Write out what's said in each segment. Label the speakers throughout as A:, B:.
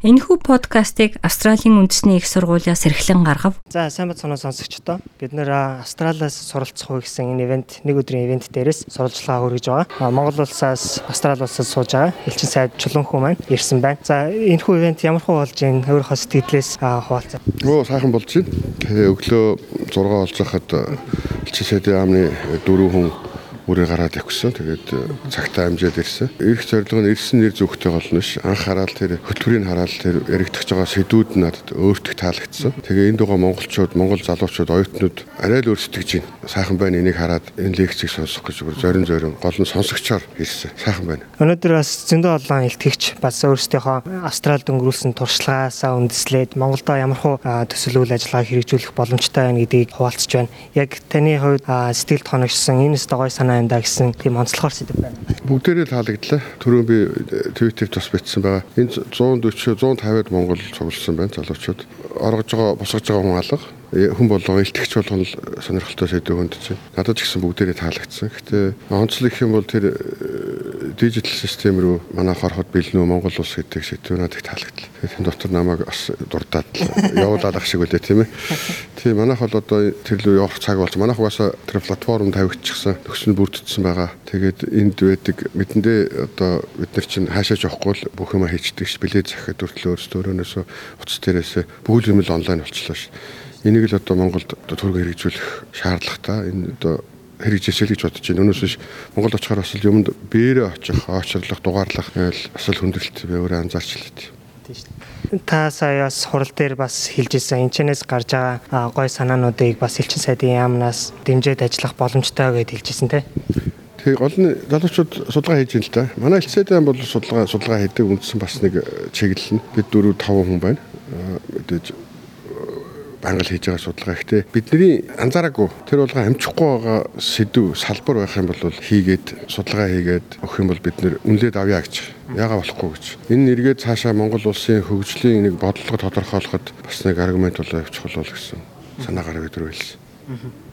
A: Энэхүү подкастыг Австралийн үндэсний их сургуулиас эрхлэн гаргав.
B: За сайн бацхан сонсогчдоо бид нэр Австралиас суралцах уу гэсэн энэ ивент нэг өдрийн ивент дээрээс сурвалжлага хүргэж байгаа. Монгол улсаас Австрали улсад сууж байгаа элчин сайд чулуун хүн маань ирсэн байна. За энэхүү ивент ямар хөө болж ийн өөрийнхөө сэтгэлээс хуваалцаа.
C: Оо сайхан болж байна. Тэгээ өглөө 6 болж хахад элчин сайдын яамны дөрөв хүн үрээ гараад явсан. Тэгээд э, цагтаа амжаад ирсэн. Ирэх зорилго нь ирсэн нэр зөвхтэй болно ш. Анх хараад тэр хөтөлбөрийг хараад тэр яригдах байгаа сэдвүүд надад өөртөө таалагдсан. Тэгээ энд байгаа монголчууд, монгол залуучууд, оюутнууд арай л өөрсдөж байна. Сайхан байна энийг хараад энэ лекцийг сонсох гэж бүр зорин зорин гол нь сонсогчоор ирсэн. Сайхан байна.
B: Өнөөдөр бас зөндөө олон илтгэгч бас өөрсдийнхөө Австралид өнгөрүүлсэн туршлагаасаа үндэслээд Монголдо ямархуу төсөл үйл ажиллагаа хэрэгжүүлэх боломжтой байна гэдгийг хуваалцж байна. Яг таны хувьд сэтгэлд хоногшсон энэ стогой санаа байна да гэсэн тийм онцлогоор сэдв байна.
C: Бүгдээрээ таалагдлаа. Түрүү би твиттерт бас бичсэн байгаа. Энэ 140 150-д Монгол цугласан байна залуучууд. Оргож байгаа, босгож байгаа хүн алга хүн болгоо илтгэж болгоно л сонирхолтой сэдв хөндж байна. Надад ч гэсэн бүгдээрээ таалагдсан. Гэтэ онцлог их юм бол тэр дижитал систем рүү манай хорхот бэлнүү Монгол улс гэдэг сэдв надад таалагдлаа. Тэгэхээр дотор намайг бас дурдаад явуулаад ах шиг үлээ тийм ээ. Тийм манайх бол одоо тэр лөө явах цаг болж манайх угаасаа тэр платформ тавигдчихсан төгсөнд бүрдсэн байгаа. Тэгээд энд байдаг мэдэндээ одоо бид нар чинь хаашаа жохгүй л бүх юм хийчдэг ш билет захиад хүртэл өөрсдөө өөрөөсөө утас дээрээс бүх юм л онлайн болчихлоо ш. Энийг л одоо Монголд төрөг хэрэгжүүлэх шаардлагатай. Энэ одоо хэрэгжээсэй гэж бодож байна. Өнөөс биш Монгол очихоор бас юмд бээрээ очих, очрлох, дугаарлах бас л хүндрэлт би өөрөө анзаарч лээ.
B: Та саяас хурал дээр бас хэлж ирсэн энэчнээс гарч байгаа гой санаануудыг бас элчин сайдын яамнаас дэмжиж ажиллах боломжтой гэж хэлж ирсэн те.
C: Тэгээ гол нь залуучууд судалгаа хийж байна л да. Манай сайдын бол судалгаа судалгаа хийдэг үндсэн бас нэг чиглэл нь бид 4 5 хүн байна. Мэдээж байнга хийж байгаа судалгаа. Ихтэй бидний анзаараагүй тэр болгоо амжихгүй байгаа сэдв салбар байх юм бол хийгээд судалгаа хийгээд өгөх юм бол бид нэр үнлээд авъя гэж яага болохгүй гэж. Энэ нэргээд цаашаа Монгол улсын хөгжлийн нэг бодлого тодорхойлоход бас нэг аргумент болоо явуучих болов гэсэн санаагаар бид хэлсэн.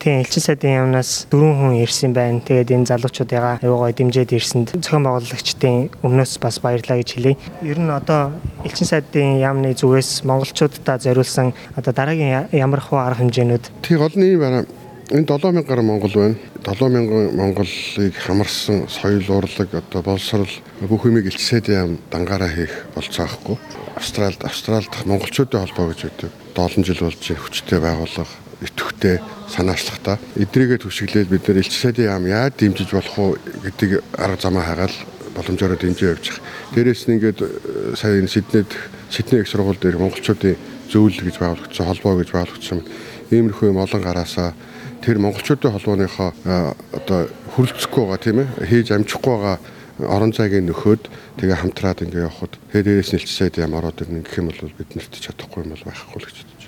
B: Тийм элчин сайдын яамнаас дөрвөн хүн ирсэн байна. Тэгээд энэ залуучуудыгаа аюугаа дэмжиж ирсэнд зохион байгуулагчдын өмнөөс бас баярлалаа гэж хэлье. Ер нь одоо элчин сайдын яамны зүгээс монголчуудаа зориулсан одоо дараагийн ямар хөө арга хэмжээнүүд
C: тий гол нь байна. Энэ 7000 гаруй монгол байна. 7000 монголыг хамарсан соёл урлаг одоо боловсрал бүх юмыг сайдын яам дангаараа хийх болцоохгүй. Австралид Австралид монголчуудын холбоо гэж үүдэг. 7 жил болж хүчтэй байгууллага идэвхтэй санаачлагтай эдрийгээ түшиглээд бид нар элч сайдын яам яаж дэмжиж болох уу гэдгийг арга замаа хагаал боломжоор дэмжиж явж байгаа. Дээрээс нь ингээд э, сая энэ Сиднейд Сидней их сургууль дээр монголчуудын зөвлөл гэж байгуулагдсан холбоо гэж байгуулагдсан. Иймэрхүү юм олон гараасаа тэр монголчуудын холбооныхоо э, одоо хүрлцэхгүй байгаа тийм ээ хийж амжихгүй байгаа орон зайг нөхөд тэгээ хамтраад ингээ явхад тэгээ дээрээс нь элч сайдын яам ороод ирнэ гэх юм бол бид нарт чадахгүй юм бол байхгүй л гэж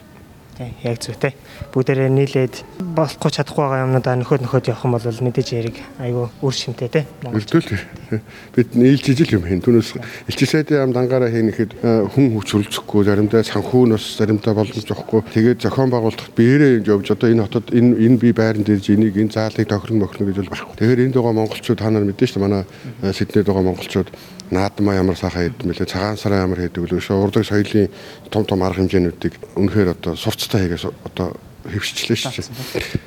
B: Тий, яг зөв тий. Бүгдээрээ нийлээд болохгүй чадахгүй байгаа юмнуудаа нөхөд нөхөд явах юм бол мэдээж яриг айгүй үр шимтэй тий.
C: Үлдээл. Бид нийлж ижил юм хийн. Түүнээс элчил сайдын амд ангаараа хийнэхэд э, хүн хүч хөрөлцөхгүй заримдаа санхүү нас заримдаа боломж жохгүй. Тэгээд зохион байгуулалт биэрээ явж одоо энэ хотод энэ энэ би байранд ирж энийг энэ заалыг тохирно мохно гэж бол барахгүй. Тэгэхээр энд байгаа монголчууд та нар мэдэн шүү дээ манай э, Сиднейд байгаа монголчууд наадмаа ямар сайхан хэд мэлээ цагаан сараа ямар хэдэг л өшөө урдаг соёлын том том арга хэмжээнүүдийг үнэхээр одоо сурцтай хийгээс одоо хэвшчлээ шүү.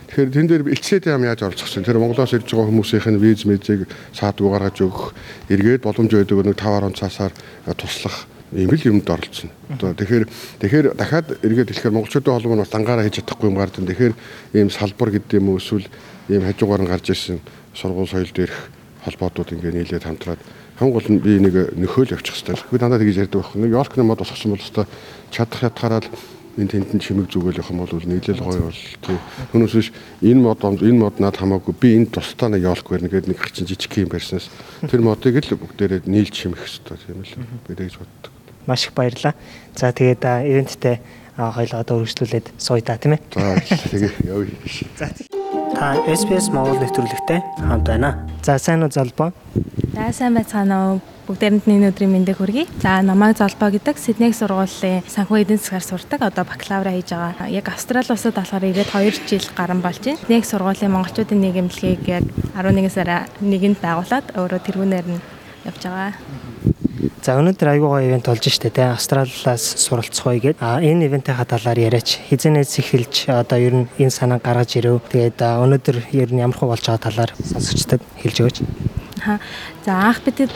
C: Тэгэхээр тэн дээр элчсэд юм яаж оролцох чинь тэр Монголоос ирж байгаа хүмүүсийнх нь виз мэзийг саадгүй гаргаж өгөх эргээд боломж өгдөг нэг 5 10 цаасаар туслах ийм л юмд оролцсон. Одоо тэгэхээр тэгэхээр дахиад эргээд хэлэхээр монголчуудын холбоо нь бас дангаараа хийж чадахгүй юм гардаг. Тэгэхээр ийм салбар гэдэг юм уу эсвэл ийм хажуугаар нь гарч ирсэн сургууль соёл дээрх холбоодууд ингээ нийлээд хамтраад гол нь би нэг нөхөөл явчих хэвээр. Би дандаа тэгж ярьдаг байхгүй. Нэг Йоркны мод босгосон бол өстой чадах ятгаараа л энэ тентэн чимэг зүгэл явах юм бол нийлээл гоё бол тий. Түүнээс биш энэ мод энэ мод над хамаагүй би энэ тусдаа нэг Йорк барьна гэдэг нэг чинь жижиг юм барьснаас тэр модыг л бүгдээрээ нийлж чимэх хэвээр тийм л би тэгж боддог.
B: Маш их баярлаа. За тэгээд ивенттэй хоёлоо одоо үргэлжлүүлээд сууя тийм ээ.
C: За тэгээ явъя.
B: За та SPS Монгол нэвтрүүлэгтэй хамт байна. За сайн уу залбоо.
D: За сайн байцгаана уу. Бүгдээрэнд нэг өдрийн мэндийг хүргэе. За намайг Золбоо гэдэг Сидней сургуулийн санхүү эдийн засгаар сурдаг. Одоо бакалавра хийж байгаа. Яг Австрали улсад болохоор ирээд 2 жил гарсан болж байна. Сидней сургуулийн монголчуудын нийгэмлэгийг яг 11 сарын 1-нд байгуулад өөрөө тэргүүнээр нь явж байгаа.
B: За өнөөдөр айгүй гоё ивент болж штэ тий Австралиас суралцахуй гээд а энэ ивентийн талаар яриач хизэнээс эхэлж одоо ер нь энэ санаа гаргаж ирв. Тэгээд өнөөдөр ер нь ямар хөө болж байгаа талаар сонсогчдод хэлж өгөөч.
D: Аа. За анх бидэд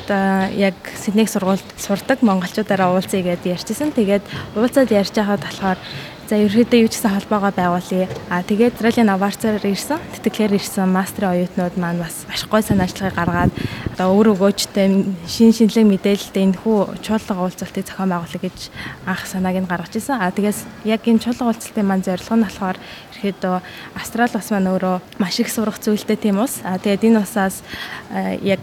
D: яг Сиднейг сургуульд сурдаг монголчуудаараа уулзъя гэдээ ярьчихсан. Тэгээд уулзаад ярьж байхад болохоор За ерөөдөө юу ч гэсэн холбоогоо байгуулъя. А тэгээд Израилийн аварцаар ирсэн, тэтгэлээр ирсэн мастрын оюутнууд маань бас маш гой санаачлагыг гаргаад одоо өөр өгөөжтэй шин шинэлэг мэдээлэлтэй энэ хүү чуулга уулзалтыг зохион байгуулах гэж анх санааг нь гаргаж ирсэн. А тэгээс яг энэ чуулга уулзалтын маань зорилго нь болохоор ерөөдөө Австрали бас маань өөрөө маш их сурах зүйлтэй тийм ус. А тэгээд энэ усаас яг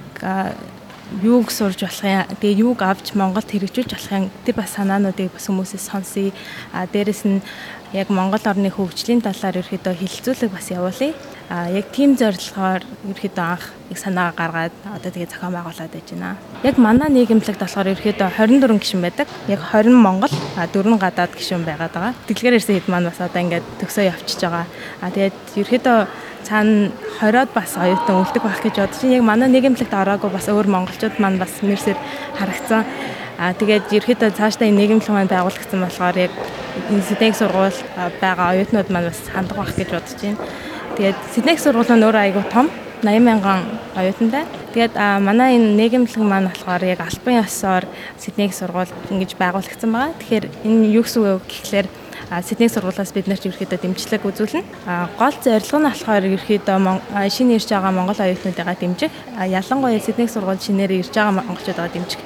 D: юуг сурж болох юм тэгээ юуг авч Монголд хэрэгжүүлж болох юм тэр бас санаануудыг бас хүмүүсээс сонсъё а дээрэс нь яг Монгол орны хөгжлийн талаар ерөөдөө хилцүүлэг бас явуулъя а яг тийм зорилгоор ерөөдөө анх их санаа гаргаад одоо тэгээ зохион байгуулад байж байна. Яг манай нийгэмлэгт болохоор ерөөдөө 24 гишүүн байдаг. Яг 20 Монгол, а 4 гадаад гишүүн байгаад байгаа. Тэглэгээр ирсэн хэд маань бас одоо ингээд төгсөө явчихж байгаа. А тэгээд ерөөдөө цаана 20-од бас оюутан үлдэх байх гэж бодож байна. Яг манай нийгэмлэгт ороогүй бас өөр монголчууд маань бас мэрсээр харагцсан. Аа тэгээд ерөөхдөө цаашдаа энэ нийгэмлэг маань байгуулагдсан болохоор яг Сиднейг сургууль байгаа оюутнууд маань бас хандах байх гэж бодож байна. Тэгээд Сиднейг сургууль нь өөрөө айгүй том 80 мянган оюутантай. Тэгээд манай энэ нийгэмлэг маань болохоор яг албан ёсоор Сиднейг сургууль ингэж байгуулагдсан байгаа. Тэгэхээр энэ юу гэсэн үг гэхлээр Сидней сургуулиас бид нарт ерөөхдөө дэмжлэг үзүүлнэ. Гол зорилго нь болохоор ерөөхдөө шинэ ирж байгаа монгол оюутнуудыгаа дэмжих. Ялангуяа Сидней сургууль шинээр ирж байгаа монголчуудаа дэмжих.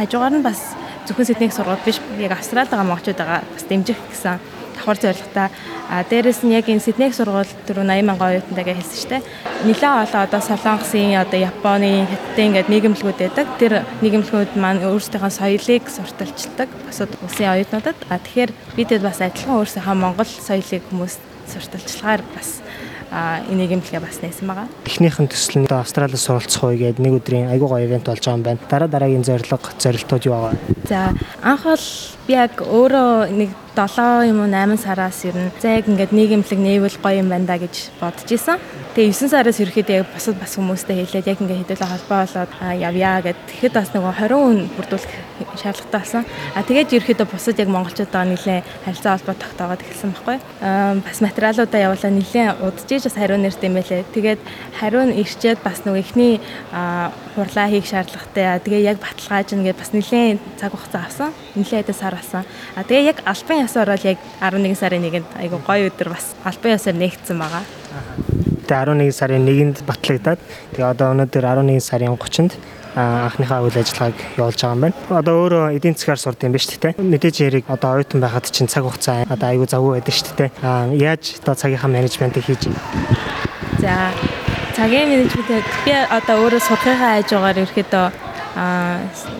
D: Хажуугаар нь бас зөвхөн Сидней сургууль биш яг Австралид байгаа монголчуудаа бас дэмжих гэсэн давхар зорилготой. А дээрэс нь яг энэ Сиднейг сургууль дөрөв 80 мянган оюутантайгаа хэлсэн шүү дээ. Нилээ олон одоо Солонгосын одоо Японы Хятадын ингээд нийгэмлэгүүд байдаг. Тэр нийгэмлэгүүд маань өөрсдийнхөө соёлыг сурталчилдаг. Босод улсын оюутнуудад. А тэгэхээр бидэд бас адилхан өөрсдийнхөө Монгол соёлыг хүмүүс сурталчилгаар бас энийг имлэгээ бас нээсэн байгаа.
B: Эхнийхэн төсөл нь Австралиас суралцах үе гэдэг нэг өдрийн айгүй гоё ивент болж байгаа юм байна. Дараа дараагийн зорилго, зорилтууд юу байгаа вэ?
D: За анх бол би яг өөрөө нэг 7 юм уу 8 сараас ер нь за яг ингээд нийгэмлэг нээвэл гоё юм байна да гэж бодож исэн. Тэгээ 9 сараас ерөөхдөө яг бусад бас хүмүүстэй хэлээд яг ингээд хэдүүлээ холбоо болоод явъя гэд тэгэхэд бас нэг 20 хүн бүрдүүлэх шаардлагатай болсон. А тэгээд ерөөхдөө бусад яг монголчуудаа нэлээ харилцаа холбоо тогтоогоод эхэлсэн байхгүй. Бас материалуудаа явуулаа нэлээ удажж бас хариу нэртэй юм байлээ. Тэгээд хариу нь ирчээд бас нэг ихний хурлаа хийх шаардлагатай. Тэгээ яг баталгааж нэгээ бас нэлээ цаг хугацаа авсан. Нэлээ хэдэн сар болсон. А тэгээ яг албан ясаар бол яг 11 сарын 1-нд айгу гоё өдөр бас албан ясаар нэгдсэн байгаа.
B: Тэгээ 11 сарын 1-нд батлагдаад тэгээ одоо өнөөдөр 11 сарын 30-нд анхныхаа үйл ажиллагааг явуулж байгаа юм байна. Одоо өөрөө эдийн засгаар сурд юм ба шүү дээ. Мэдээж яриг одоо оюутан байхад чинь цаг хугацаа одоо аюу завгүй байдаг шүү дээ. Аа яаж одоо цагийнхаа менежментийг хийж байна?
D: За цагийн менежментэд би одоо өөрөө сурахыгаа хажуугаар ерөөхдөө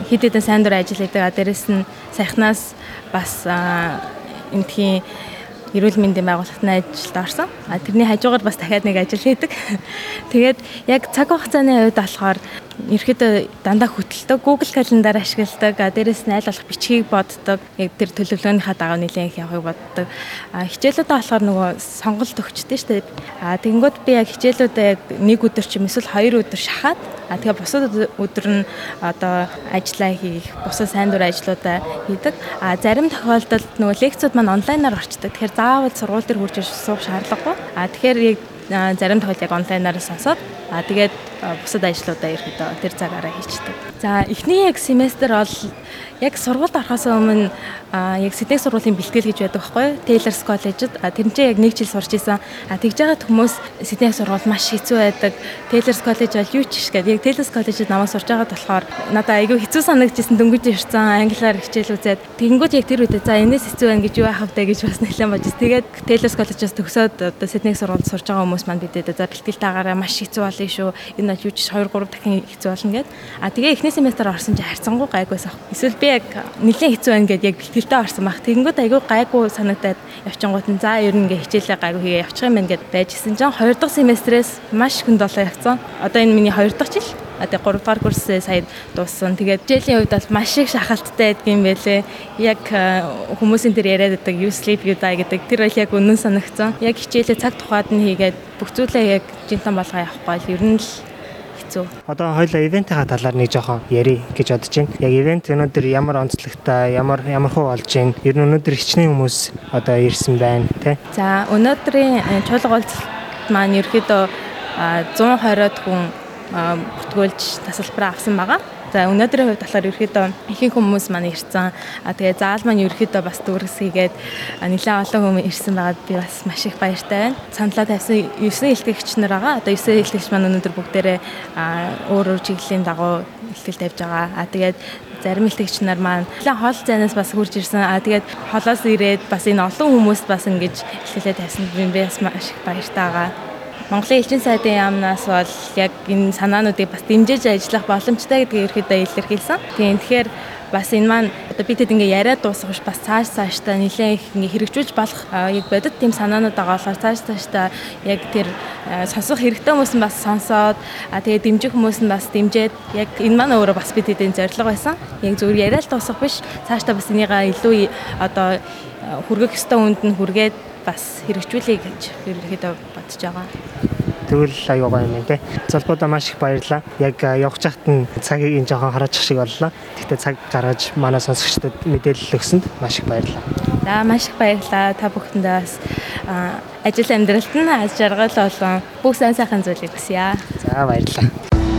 D: хэд хэдэн сайн дур ажил хийдэг. Дээрэс нь саяхнаас бас энтхийн эрүүл мэндийн байгууллагатны ажилд орсон. А тэрний хажуугаар бас дахиад нэг ажил хийдэг. Тэгээд яг цаг хугацааны хувьд болохоор ерөөдөө дандаа хөтэлдэг Google календар ашигладаг. Дээрээс нь аль болох бичгийг боддог. Яг тэр төлөвлөгөөнийхаа дагав нэлээд их явахыг боддог. Хичээлүүдээ болохоор нөгөө сонголт өгчтэй шүү дээ. А тэгэнгүүт би яг хичээлүүдээ яг нэг өдөр ч юм эсвэл хоёр өдөр шахаад а тэгээ бусад өдөр нь одоо ажиллаа хийх, бусад сайн дур ажлуудаа хийдэг. А зарим тохиолдолд нөгөө лекцүүд маань онлайнаар орчдөг. Тэгэхээр заавал сургууль дээр хурж суух шаардлагагүй. А тэгэхээр яг зарим тохиолдолд яг онлайнаар сонсоод а тэгээд бусад ажлуудаа ерөөдөө тэр цагаараа хийчихдэг. За эхний яг семестр бол яг сургуульд орохоос өмнө яг Сидней сургуулийн бэлтгэл гэж байдаг байхгүй юу? Taylor's College-д тэрнчээ яг нэг жил сурч исэн. Тэгж байгаа хүмүүс Сидней сургууль маш хэцүү байдаг. Taylor's College бол юу ч биш гэдэг. Яг Taylor's College-д намайг сурч байгаа болохоор надад айгүй хэцүү санагдчихсан дөнгөж ирсэн англиар хичээл үзээд тэгэнгүүт яг тэр үедээ за энэс хэцүү байна гэж юу яах вэ гэж бас нэлээд бодож. Тэгээд Taylor's College-аас төгсөөд одоо Сидней сургуульд сурч байгаа хүмүүс маань бидэд за бэлтгэлтэйгаараа маш хэцүү болно шүү. Энэ бол юу ч 2 3 дахин хэцүү болно гэд. А тэгээ эхний семестр орсон чинь харьцангуй гайгүйс ах. Эсвэл би яг нэлээд хэцүү байна гэд яг бэлтгэлтэй орсон баг. Тэгэнгүүт айгүй гайгүй санагдаад явчингууд нь за ер нь ингээ хичээлээ гайгүй хийгээ явчих юм байна гэд байжсэн чинь 2 дахь семестрээс маш хүнд болоо явцсан. Одоо энэ миний 2 дахь жил тэг 3 дугаар курсээ сая дууссан. Тэгээд хичээлийн хувьд бол маш их шахалттай байдаг юм байлээ. Яг хүмүүсийн тэр яриад байдаг you sleep you die гэдэг тэр бол яг үнэн санагцсан. Яг хичээлээ цаг тухайд нь хийгээд бүх зүйлээ яг жинтэн болгоо явахгүй л ер нь л хэцүү.
B: Одоо хоёлаа ивентийн талаар нэг жоохон ярий гэж бодож байна. Яг ивент өнөөдөр ямар онцлогтой, ямар ямар хуу болж байна? Ер нь өнөөдөр хичнээн хүмүүс одоо ирсэн байна, тий?
D: За өнөөдрийн э, чуулга уулзалт маань ерөөдөө 120-од хүн бүртгүүлж тасалбараа авсан байгаа. За өнөөдрийн хувьд болохоор ерөөдөө ихэнх хүмүүс маань ирсэн. А тэгээ заал маань ерөөдөө бас дүрсгийгээд нэлээд олон хүмүүс ирсэн байгаад би бас маш их баяртай байна. Саналаа тавьсан 9 илтгэгч нар байгаа. Одоо 9 илтгэгч маань өнөөдөр бүгдээрээ өөр өөр чиглэлийн дагуу илтгэл тавьж байгаа. А тэгээд зарим илтгэгч нар маань нэлээд хол зайнаас бас хурж ирсэн. А тэгээд холоос ирээд бас энэ олон хүмүүст бас ингэж илтгэлээ тавьсан би бас маш их баяртай байгаа. Монголын элчин сайдын яамнаас бол яг энэ санаануудыг бас дэмжиж ажиллах боломжтой гэдгийг ерөөдөө илэрхийлсэн. Тийм тэгэхээр бас энэ маань одоо бид хэд ингээ яриад дуусах биш бас цааш цааштай нэлээд их ингээ хэрэгжүүлж болох яг бодит тийм санаанууд байгаа болохоор цааш цааштай яг тэр сонсох хэрэгтэй хүмүүс нь бас сонсоод тэгээ дэмжих хүмүүс нь бас дэмжиж яг энэ маань өөрөө бас бид хэдийн зорилго байсан. Яг зөвхөн яриад дуусах биш цааштай бас энийгээ илүү одоо хүргэх ёстой үнд нь хүргээд бас хэрэгжүүлэе гэж ерөнхийдөө бодож байгаа.
B: Тэгвэл аюу гай юм тий. Залбуудаа маш их баярлаа. Яг явж хахад нь цагийг энэ жоохон хараачих шиг боллоо. Гэхдээ цаг гаргаж манай сонсогчдод мэдээлэл өгсөнд маш их баярлаа.
D: За маш их баярлалаа. Та бүхэндээ бас ажил амьдралд нь аз жаргал болон бүх сайн сайхан зүйлийг хүсье.
B: За баярлалаа.